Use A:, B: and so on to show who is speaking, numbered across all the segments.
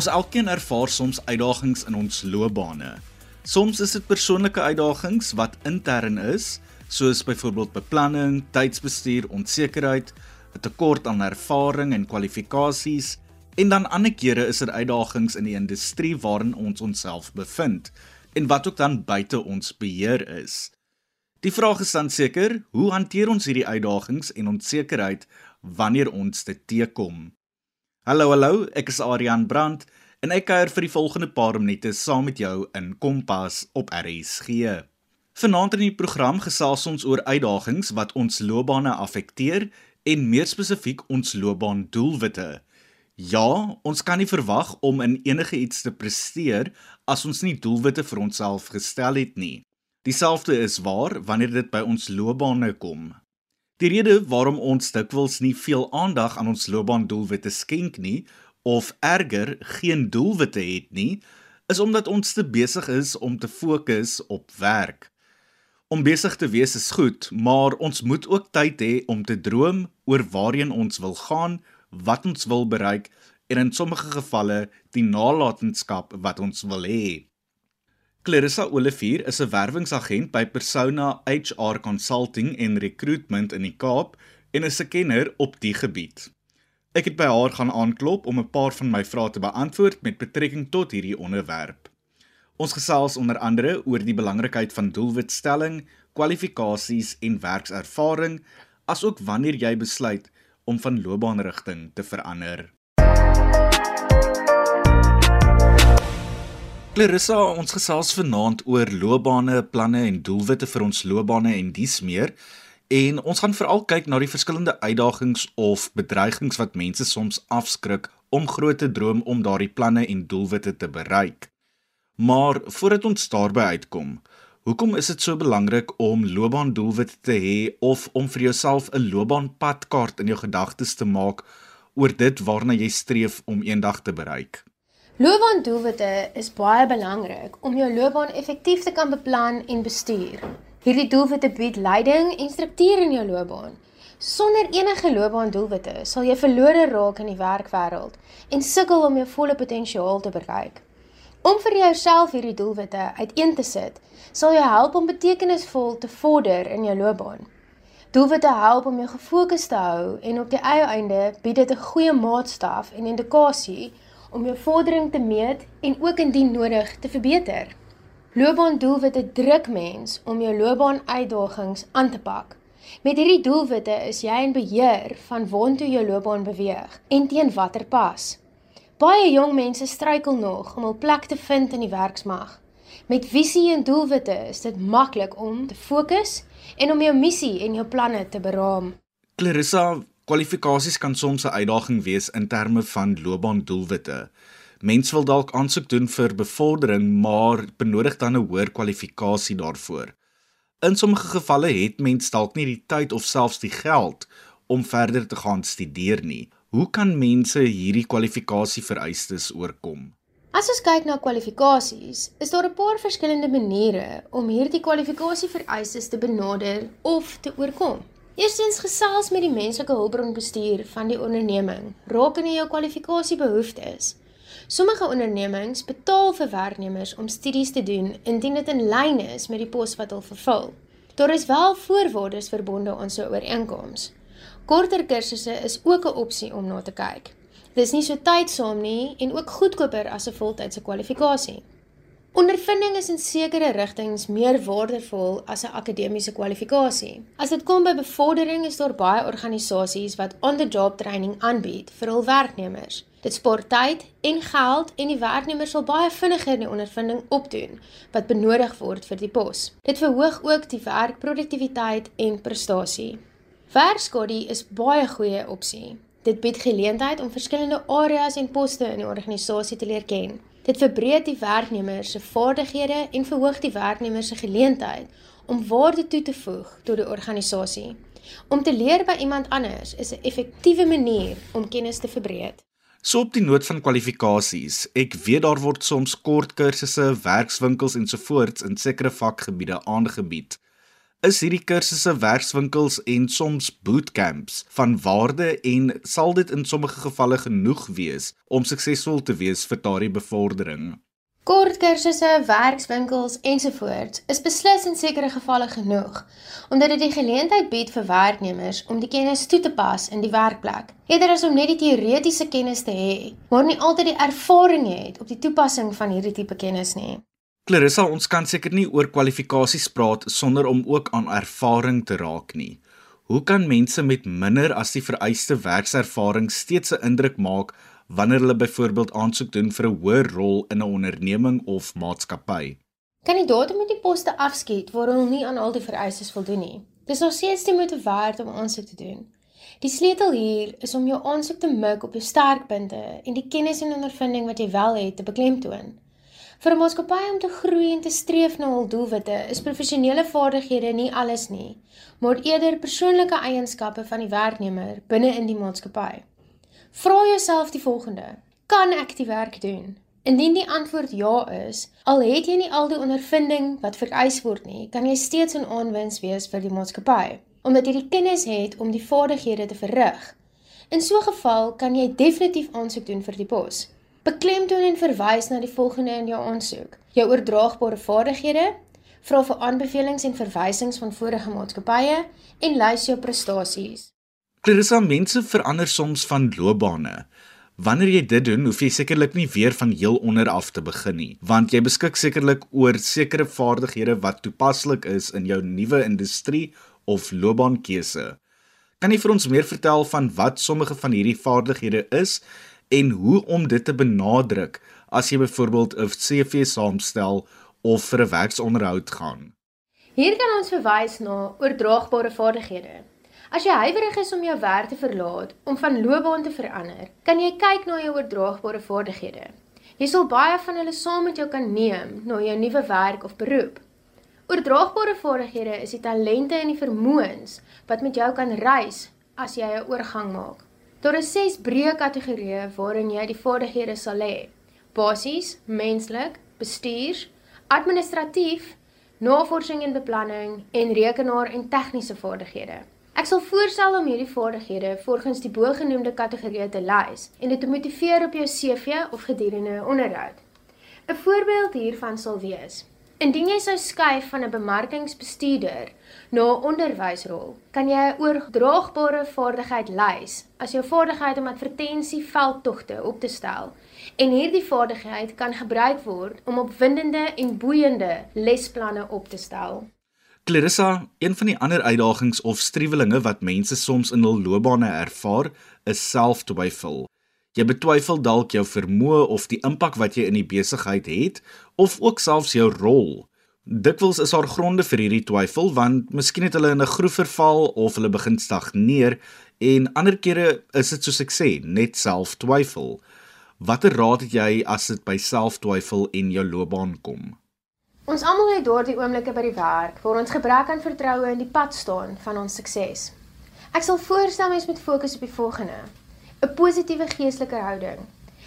A: Ons elkeen ervaar soms uitdagings in ons loopbane. Soms is dit persoonlike uitdagings wat intern is, soos byvoorbeeld beplanning, tydsbestuur, onsekerheid, 'n tekort aan ervaring en kwalifikasies, en dan ander kere is dit uitdagings in die industrie waarin ons onsself bevind en wat ook dan buite ons beheer is. Die vraag is dan seker, hoe hanteer ons hierdie uitdagings en onsekerheid wanneer ons dit teekom? Hallo hallo, ek is Adrian Brandt en ek kuier vir die volgende paar minute saam met jou in Kompas op RSG. Vanaand in die program gesels ons oor uitdagings wat ons loopbane affekteer en meer spesifiek ons loopbaandoelwitte. Ja, ons kan nie verwag om in enige iets te presteer as ons nie doelwitte vir onsself gestel het nie. Dieselfde is waar wanneer dit by ons loopbane kom. Die rede waarom ons dikwels nie veel aandag aan ons loopbaandoelwitte skenk nie of erger geen doelwitte het nie, is omdat ons te besig is om te fokus op werk. Om besig te wees is goed, maar ons moet ook tyd hê om te droom oor waarheen ons wil gaan, wat ons wil bereik en in sommige gevalle die nalatenskap wat ons wil hê. Clarissa Olivier is 'n werwingsagent by Persona HR Consulting en Recruitment in die Kaap en is 'n kenner op die gebied. Ek het by haar gaan aanklop om 'n paar van my vrae te beantwoord met betrekking tot hierdie onderwerp. Ons gesels onder andere oor die belangrikheid van doelwitstelling, kwalifikasies en werkservaring, asook wanneer jy besluit om van loopbaanrigting te verander. Clarissa, ons gesels vanaand oor loopbane, planne en doelwitte vir ons loopbane en dies meer. En ons gaan veral kyk na die verskillende uitdagings of bedreigings wat mense soms afskrik om groot te droom om daardie planne en doelwitte te bereik. Maar voordat ons daarby uitkom, hoekom is dit so belangrik om loopbaandoelwitte te hê of om vir jouself 'n loopbaanpadkaart in jou gedagtes te maak oor dit waarna jy streef om eendag te bereik?
B: Loopbaandoelwitte is baie belangrik om jou loopbaan effektief te kan beplan en bestuur. Hierdie doelwitte bied leiding en struktuur in jou loopbaan. Sonder enige loopbaandoelwitte sal jy verlore raak in die werkwêreld en sukkel om jou volle potensiaal te bereik. Om vir jouself hierdie doelwitte uiteen te sit, sal jou help om betekenisvol te vorder in jou loopbaan. Doelwitte help om jou gefokus te hou en op die eie einde bied dit 'n goeie maatstaf en indikasie om jou vordering te meet en ook indien nodig te verbeter. Loopbaandoelwitte druk mens om jou loopbaanuitdagings aan te pak. Met hierdie doelwitte is jy in beheer van waantoe jou loopbaan beweeg en teen watter pas. Baie jong mense struikel nog om hul plek te vind in die werksmag. Met visie en doelwitte is dit maklik om te fokus en om jou missie en jou planne te beraam.
A: Clarissa, Kwalifikasies kan soms 'n uitdaging wees in terme van loopbaandoelwitte. Mense wil dalk aansoek doen vir bevordering, maar benodig dan 'n hoër kwalifikasie daarvoor. In sommige gevalle het mens dalk nie die tyd of selfs die geld om verder te gaan studeer nie. Hoe kan mense hierdie kwalifikasievereistes oorkom?
B: As ons kyk na kwalifikasies, is daar 'n paar verskillende maniere om hierdie kwalifikasievereistes te benader of te oorkom. Eerstens gesels met die menslike hulpbronbestuur van die onderneming rakende jou kwalifikasiebehoeftes. Sommige ondernemings betaal vir werknemers om studies te doen indien dit in lyn is met die pos wat hulle vervul. Daar is wel voorwaardes verbonde aan so 'n ooreenkoms. Korter kursusse is ook 'n opsie om na te kyk. Dit is nie so tydsaam nie en ook goedkoper as 'n voltydse kwalifikasie. Ondervinding is in sekere rigtings meer waardevol as 'n akademiese kwalifikasie. As dit kom by bevordering, is daar baie organisasies wat on-the-job training aanbied vir hul werknemers. Dit spaar tyd en geld en die werknemer sal baie vinniger die ondervinding opdoen wat benodig word vir die pos. Dit verhoog ook die werkproduktiwiteit en prestasie. Werkskadie is baie goeie opsie. Dit bied geleentheid om verskillende areas en poste in die organisasie te leer ken. Dit verbreek die werknemer se vaardighede en verhoog die werknemer se geleentheid om waarde toe te voeg tot die organisasie. Om te leer by iemand anders is 'n effektiewe manier om kennis te verbreek.
A: So op die noot van kwalifikasies, ek weet daar word soms kort kursusse, werkswinkels ensovoorts in sekere vakgebiede aangebied. Is hierdie kursusse werkswinkels en soms bootcamps van waarde en sal dit in sommige gevalle genoeg wees om suksesvol te wees vir daardie bevordering?
B: Kort kursusse, werkswinkels ensovoorts is beslis in sekere gevalle genoeg, omdat dit die geleentheid bied vir werknemers om die kennis toe te pas in die werkplek. Eerder as om net die teoretiese kennis te hê, maar nie altyd die ervaring het op die toepassing van hierdie tipe kennis nie.
A: Clarissa, ons kan seker nie oor kwalifikasies praat sonder om ook aan ervaring te raak nie. Hoe kan mense met minder as die vereiste werkservaring steeds 'n indruk maak wanneer hulle byvoorbeeld aansoek doen vir 'n hoër rol in 'n onderneming of maatskappy.
B: Kandidaate moet die poste afskiet waar hulle nie aan al die vereistes voldoen nie. Dis nog steeds die moeite werd om aansoek te doen. Die sleutel hier is om jou aansoek te mik op jou sterkpunte en die kennis en ondervinding wat jy wel het te beklemtoon. Vir 'n maatskappy om te groei en te streef na hul doelwitte, is professionele vaardighede nie alles nie, maar eerder persoonlike eienskappe van die werknemer binne in die maatskappy. Vra jouself die volgende: Kan ek die werk doen? Indien die antwoord ja is, al het jy nie al die ondervinding wat vereis word nie, kan jy steeds 'n aanwins wees vir die maatskappy, omdat jy die kennis het om die vaardighede te verrig. In so 'n geval kan jy definitief aansoek doen vir die pos. Beklemtoon en verwys na die volgende in jou aansoek: jou oordraagbare vaardighede, vra vir aanbevelings en verwysings van vorige maatskappye en lys jou prestasies.
A: Clarissa, mense verander soms van loopbane. Wanneer jy dit doen, hoef jy sekerlik nie weer van heel onder af te begin nie, want jy beskik sekerlik oor sekere vaardighede wat toepaslik is in jou nuwe industrie of loopbaankeuse. Kan jy vir ons meer vertel van wat sommige van hierdie vaardighede is en hoe om dit te benadruk as jy byvoorbeeld 'n CV saamstel of vir 'n werksonderhoud gaan?
B: Hier kan ons verwys na oordraagbare vaardighede. As jy huiwerig is om jou werk te verlaat, om van loopbaan te verander, kan jy kyk na jou oordraagbare vaardighede. Jy sal baie van hulle saam met jou kan neem na jou nuwe werk of beroep. Oordraagbare vaardighede is die talente en die vermoëns wat met jou kan reis as jy 'n oorgang maak. Daar is 6 breë kategorieë waarin jy die vaardighede sal hê. Basies, menslik, bestuurs, administratief, navorsing en beplanning en rekenaar en tegniese vaardighede. Ek sal voorstel om hierdie vaardighede volgens die bogenoemde kategorieë te lys en dit te motiveer op jou CV of gedurende 'n onderhoud. 'n Voorbeeld hiervan sal wees: Indien jy sou skuif van 'n bemarkingsbestuurder na 'n onderwysrol, kan jy 'n oordraagbare vaardigheid lys as jou vaardigheid om advertensieveldtogte op te stel. En hierdie vaardigheid kan gebruik word om opwindende en boeiende lesplanne op te stel.
A: Clarissa, een van die ander uitdagings of struwelinge wat mense soms in hul loopbane ervaar, is selftwyfel. Jy betwyfel dalk jou vermoë of die impak wat jy in die besigheid het, of ook selfs jou rol. Dikwels is daar gronde vir hierdie twyfel want miskien het hulle in 'n groef verval of hulle begin stagneer en ander kere is dit soos ek sê, net selftwyfel. Watter raad het jy as dit by selftwyfel en jou loopbaan kom?
B: Ons almal het daardie oomblikke by die werk waar ons gebrek aan vertroue in die pad staan van ons sukses. Ek sal voorstel mens moet fokus op die volgende: 'n positiewe geestelike houding.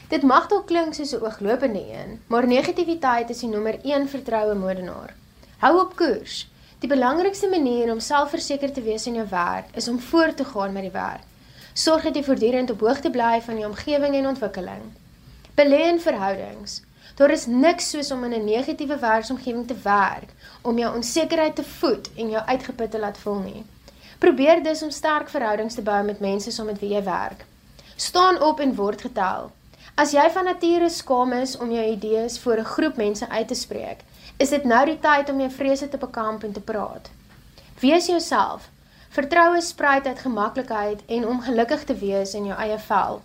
B: Dit mag dalk klink soos 'n ooglopende een, maar negativiteit is die nommer 1 vertroue modenaar. Hou op koers. Die belangrikste manier om selfverseker te wees in jou werk is om voort te gaan met die werk. Sorg dat jy voortdurend op hoogte bly van jou omgewing en ontwikkeling. Belê in verhoudings. Daar is niks soos om in 'n negatiewe werksomgewing te werk om jou onsekerheid te voed en jou uitgeput te laat voel nie. Probeer dus om sterk verhoudings te bou met mense saam met wie jy werk. Staan op en word getel. As jy van nature skaam is om jou idees voor 'n groep mense uit te spreek, is dit nou die tyd om jou vrese te bekamp en te praat. Wees jouself. Vertroue spruit uit gemaklikheid en om gelukkig te wees in jou eie vel.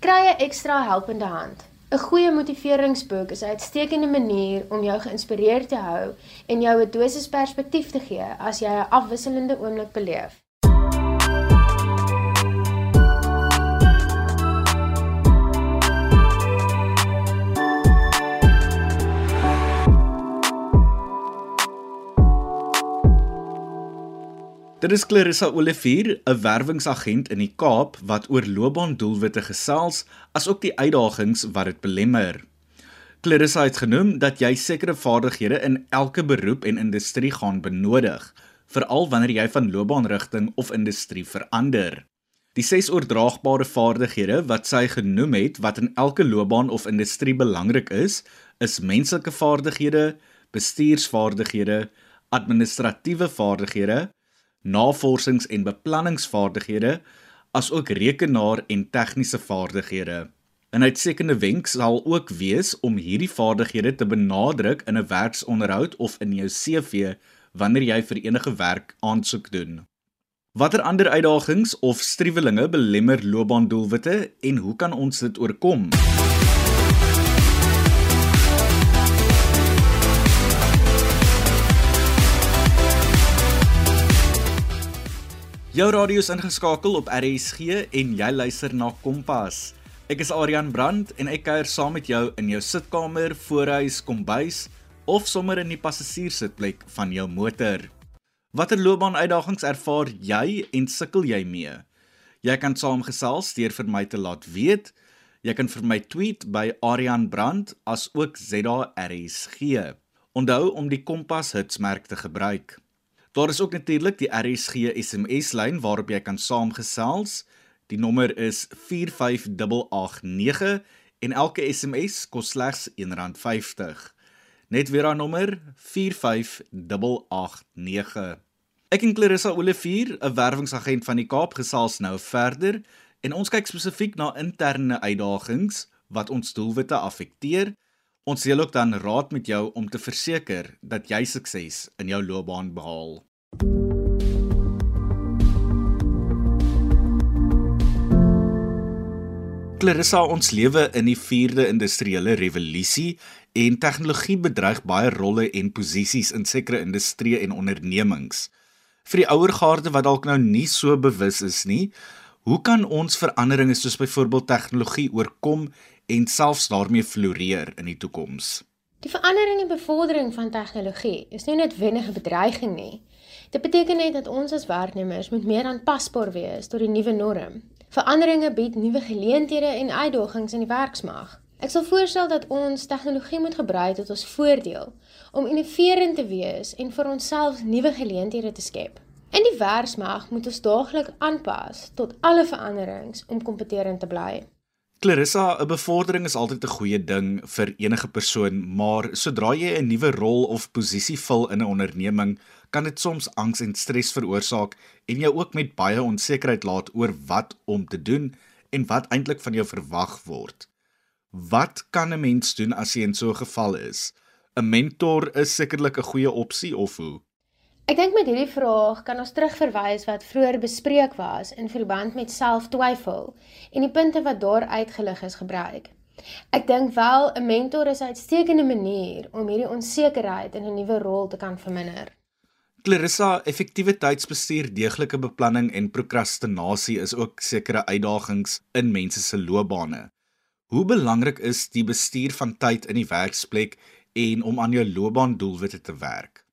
B: Kry 'n ekstra helpende hand. 'n Goeie motiveringsboek is 'n uitstekende manier om jou geïnspireerd te hou en jou 'n dosis perspektief te gee as jy 'n afwisselende oomblik beleef.
A: Dit is Clarissa Olivier, 'n werwingsagent in die Kaap wat oor loopbaandoelwitte gesels, asook die uitdagings wat dit belemmer. Clarissa het genoem dat jy sekere vaardighede in elke beroep en industrie gaan benodig. veral wanneer jy van loopbaanrigting of industrie verander. Die ses oordraagbare vaardighede wat sy genoem het wat in elke loopbaan of industrie belangrik is, is menslike vaardighede, bestuursvaardighede, administratiewe vaardighede, navorsings- en beplanningsvaardighede, asook rekenaar- en tegniese vaardighede. 'n Uitstekende wenk sal ook wees om hierdie vaardighede te benadruk in 'n werksonderhoud of in jou CV wanneer jy vir enige werk aansoek doen. Watter ander uitdagings of striwelinge belemmer loopbaandoelwitte en hoe kan ons dit oorkom? Jou radio is ingeskakel op RSG en jy luister na Kompas. Ek is Adrian Brandt en ek kuier saam met jou in jou sitkamer, voorhuis, kombuis of sommer in die passasiersitplek van jou motor. Watter loopbaanuitdagings ervaar jy en sukkel jy mee? Jy kan saamgesels deur vir my te laat weet. Jy kan vir my tweet by Adrian Brandt as ook ZARSG. Onthou om die Kompas hitsmerk te gebruik. Daar is ook natuurlik die RSG SMS lyn waarop jy kan saamgesels. Die nommer is 45889 en elke SMS kos slegs R1.50. Net weer aan nommer 45889. Ek en Clarissa Olivier, 'n werwingsagent van die Kaap, gesels nou verder en ons kyk spesifiek na interne uitdagings wat ons doelwitte affekteer Ons deel ook dan raad met jou om te verseker dat jy sukses in jou loopbaan behaal. Clarissa, ons lewe in die 4de industriële revolusie en tegnologie bedreig baie rolle en posisies in sekere industrieë en ondernemings. Vir die ouer garde wat dalk nou nie so bewus is nie, hoe kan ons veranderinge soos byvoorbeeld tegnologie oorkom en selfs daarmee floreer in die toekoms.
B: Die verandering en bevordering van tegnologie is nie net wenige bedreiging nie. Dit beteken net dat ons as werknemers moet meer aanpasbaar wees tot die nuwe norm. Veranderinge bied nuwe geleenthede en uitdagings in die werksmag. Ek sal voorstel dat ons tegnologie moet gebruik tot ons voordeel om innoverend te wees en vir onsself nuwe geleenthede te skep. In die werksmag moet ons daagliks aanpas tot alle veranderings om kompeterend te bly.
A: Clarissa, 'n bevordering is altyd 'n goeie ding vir enige persoon, maar sodra jy 'n nuwe rol of posisie vul in 'n onderneming, kan dit soms angs en stres veroorsaak en jou ook met baie onsekerheid laat oor wat om te doen en wat eintlik van jou verwag word. Wat kan 'n mens doen as jy in so 'n geval is? 'n Mentor is sekerlik 'n goeie opsie of hoe?
B: Ek dink met hierdie vraag kan ons terugverwys wat vroeër bespreek was in verband met selftwyfel en die punte wat daar uitgelig is gebruik. Ek dink wel 'n mentor is 'n uitstekende manier om hierdie onsekerheid in 'n nuwe rol te kan verminder.
A: Clarissa, effektiewe tydsbestuur, deeglike beplanning en prokrastinasie is ook sekere uitdagings in mense se loopbane. Hoe belangrik is die bestuur van tyd in die werksplek en om aan jou loopbaandoelwitte te werk?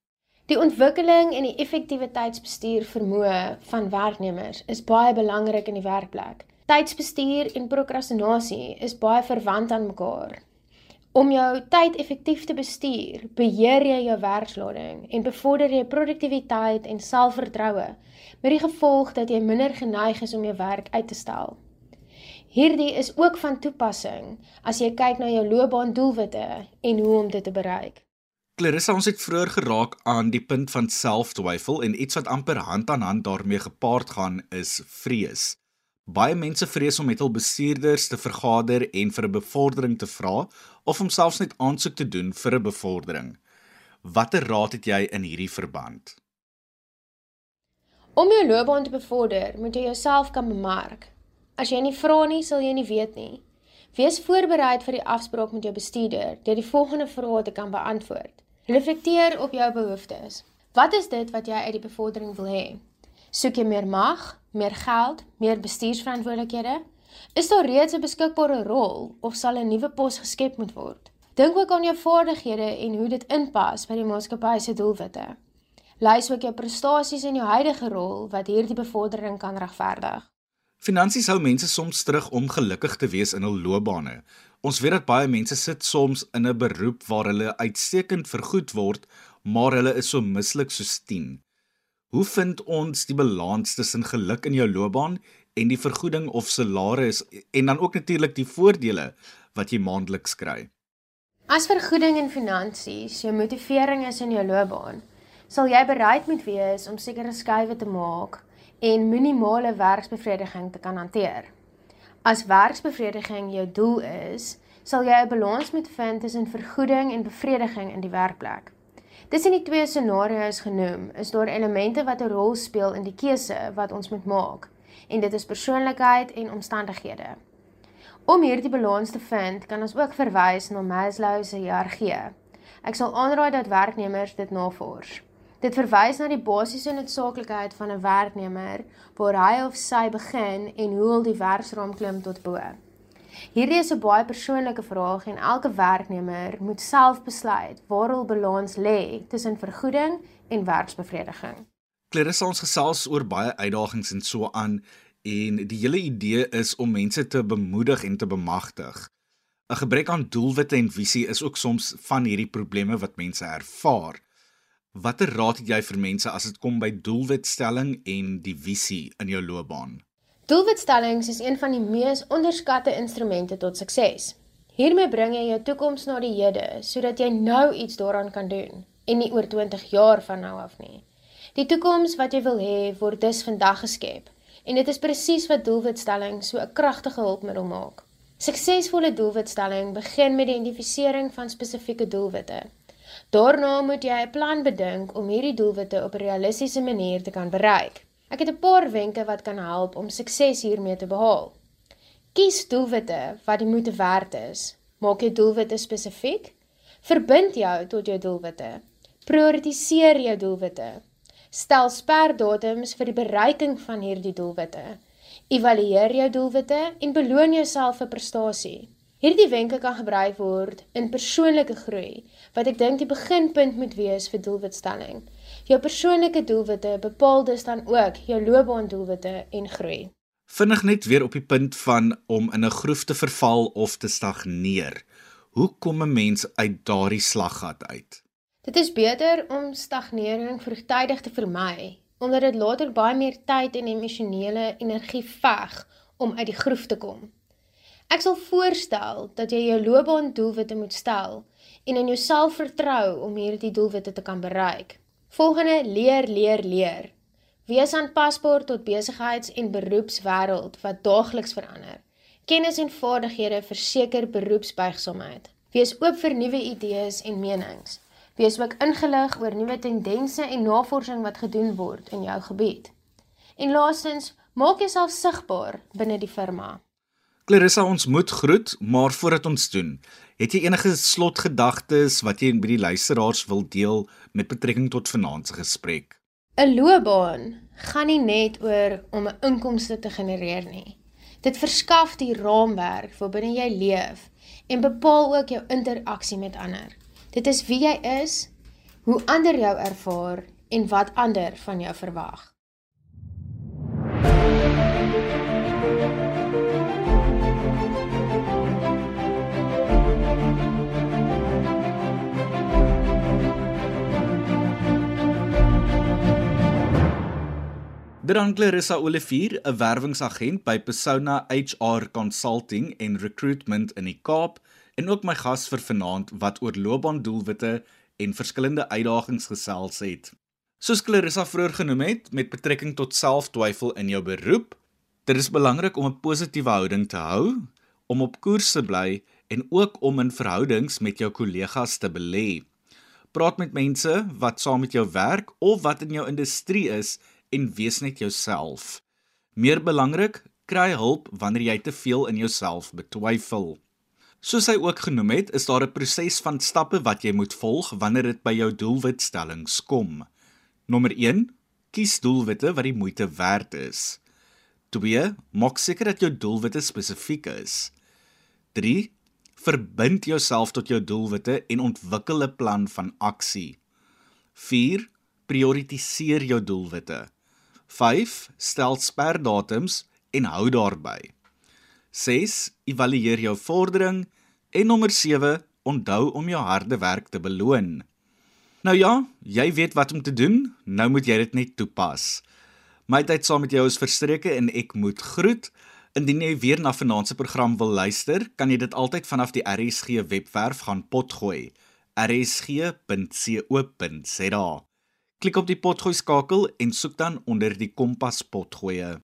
B: Die ontwikkeling en die effektiwiteitsbestuur vermoë van werknemers is baie belangrik in die werkplek. Tydsbestuur en prokrastinasie is baie verwant aan mekaar. Om jou tyd effektief te bestuur, beheer jy jou werkslading en bevorder jy produktiwiteit en selfvertroue met die gevolg dat jy minder geneig is om jou werk uit te stel. Hierdie is ook van toepassing as jy kyk na jou loopbaandoelwitte en hoe om dit te bereik.
A: Clarissa ons het vroeër geraak aan die punt van selftwyfel en iets wat amper hand aan hand daarmee gepaard gaan is vrees. Baie mense vrees om met hul bestuurders te vergader en vir 'n bevordering te vra of om selfs net aansoek te doen vir 'n bevordering. Watter raad het jy in hierdie verband?
B: Om jou loopbaan te bevorder, moet jy jouself kan bemark. As jy nie vra nie, sal jy nie weet nie. Wees voorberei vir die afspraak met jou bestuurder deur die volgende vrae te kan beantwoord. Reflekteer op jou behoeftes. Wat is dit wat jy uit die bevordering wil hê? Soek jy meer mag, meer geld, meer bestuursverantwoordelikhede? Is daar reeds 'n beskikbare rol of sal 'n nuwe pos geskep moet word? Dink ook aan jou vaardighede en hoe dit inpas by die maatskappy se doelwitte. Lys ook jou prestasies in jou huidige rol wat hierdie bevordering kan regverdig.
A: Finansies hou mense soms terug om gelukkig te wees in hul loopbane. Ons weet dat baie mense sit soms in 'n beroep waar hulle uitstekend vergoed word, maar hulle is so mislik soos 10. Hoe vind ons die balans tussen geluk in jou loopbaan en die vergoeding of salaris en dan ook natuurlik die voordele wat jy maandeliks kry?
B: As vergoeding en finansies jou motivering is in jou loopbaan, sal jy bereid moet wees om sekere skuwe te maak en minimale werksbevrediging te kan hanteer. As werksbevrediging jou doel is, sal jy 'n balans moet vind tussen vergoeding en bevrediging in die werkplek. Tussen die twee scenario's genoem, is daar elemente wat 'n rol speel in die keuse wat ons moet maak, en dit is persoonlikheid en omstandighede. Om hierdie balans te vind, kan ons ook verwys na Maslow se hiërargie. Ek sal aanraai dat werknemers dit navors. Dit verwys na die basiese noodsaaklikheid van 'n werknemer waar hy of sy begin en hoe hul die werksraam klim tot bo. Hierdie is 'n baie persoonlike vraag en elke werknemer moet self besluit waar hul balans lê tussen vergoeding en werksbevrediging.
A: Clarissa ons gesels oor baie uitdagings en so aan en die hele idee is om mense te bemoedig en te bemagtig. 'n Gebrek aan doelwitte en visie is ook soms van hierdie probleme wat mense ervaar. Watter raad het jy vir mense as dit kom by doelwitstelling en die visie in jou loopbaan?
B: Doelwitstellings is een van die mees onderskatte instrumente tot sukses. Hiermee bring jy jou toekoms na die hede sodat jy nou iets daaraan kan doen en nie oor 20 jaar van nou af nie. Die toekoms wat jy wil hê word dus vandag geskep en dit is presies wat doelwitstelling so 'n kragtige hulpmiddel maak. Suksesvolle doelwitstelling begin met die identifisering van spesifieke doelwitte. Daarna moet jy 'n plan bedink om hierdie doelwitte op 'n realistiese manier te kan bereik. Ek het 'n paar wenke wat kan help om sukses hiermee te behaal. Kies doelwitte wat die moeite werd is. Maak jou doelwitte spesifiek. Verbind jou tot jou doelwitte. Prioritiseer jou doelwitte. Stel sperdatums vir die bereiking van hierdie doelwitte. Evalueer jou doelwitte en beloon jouself vir prestasie. Hierdie wenke kan gebruik word in persoonlike groei, wat ek dink die beginpunt moet wees vir doelwitstelling. Jou persoonlike doelwitte bepaal dus dan ook jou loopbaandoelwitte en groei.
A: Vinnig net weer op die punt van om in 'n groef te verval of te stagneer. Hoe kom 'n mens uit daardie slaggat uit?
B: Dit is beter om stagnering vroegtydig te vermy, omdat dit later baie meer tyd en emosionele energie veg om uit die groef te kom. Ek sal voorstel dat jy jou loopbaandoelwitte moet stel en in jouself vertrou om hierdie doelwitte te kan bereik. Volgende leer leer leer. Wees aanpasbaar tot besigheids- en beroepswêreld wat daagliks verander. Kennis en vaardighede verseker beroepsbuigsaamheid. Wees oop vir nuwe idees en menings. Wees ook ingelig oor nuwe tendense en navorsing wat gedoen word in jou gebied. En laastens, maak jouself sigbaar binne die firma.
A: Clarissa ons moet groet, maar voordat ons doen, het jy enige slotgedagtes wat jy by die luisteraars wil deel met betrekking tot vanaand se gesprek?
B: 'n Loopbaan gaan nie net oor om 'n inkomste te genereer nie. Dit verskaf die raamwerk waarbinne jy leef en bepaal ook jou interaksie met ander. Dit is wie jy is, hoe ander jou ervaar en wat ander van jou verwag.
A: Dan Clarissa Olivier, 'n werwingsagent by Persona HR Consulting en Recruitment in die Kaap en ook my gas vir vanaand wat oor loopbaandoelwitte en verskillende uitdagings gesels het. Soos Clarissa vroeër genoem het met betrekking tot selftwyfel in jou beroep, dit is belangrik om 'n positiewe houding te hou, om op koers te bly en ook om in verhoudings met jou kollegas te belê. Praat met mense wat saam met jou werk of wat in jou industrie is en wees net jouself. Meer belangrik, kry hulp wanneer jy te veel in jouself betwyfel. Soos hy ook genoem het, is daar 'n proses van stappe wat jy moet volg wanneer dit by jou doelwitstellings kom. Nommer 1: Kies doelwitte wat die moeite werd is. 2: Maak seker dat jou doelwitte spesifiek is. 3: Verbind jouself tot jou doelwitte en ontwikkel 'n plan van aksie. 4: Prioritiseer jou doelwitte. 5. Stel sperdatums en hou daarby. 6. Evalueer jou vordering en nommer 7. Onthou om jou harde werk te beloon. Nou ja, jy weet wat om te doen. Nou moet jy dit net toepas. My tyd saam met jou is verstreke en ek moet groet. Indien jy weer na vanaand se program wil luister, kan jy dit altyd vanaf die RSG webwerf gaan potgooi. rsg.co.za. Klik op die potgooi skakel en soek dan onder die kompas potgoeie.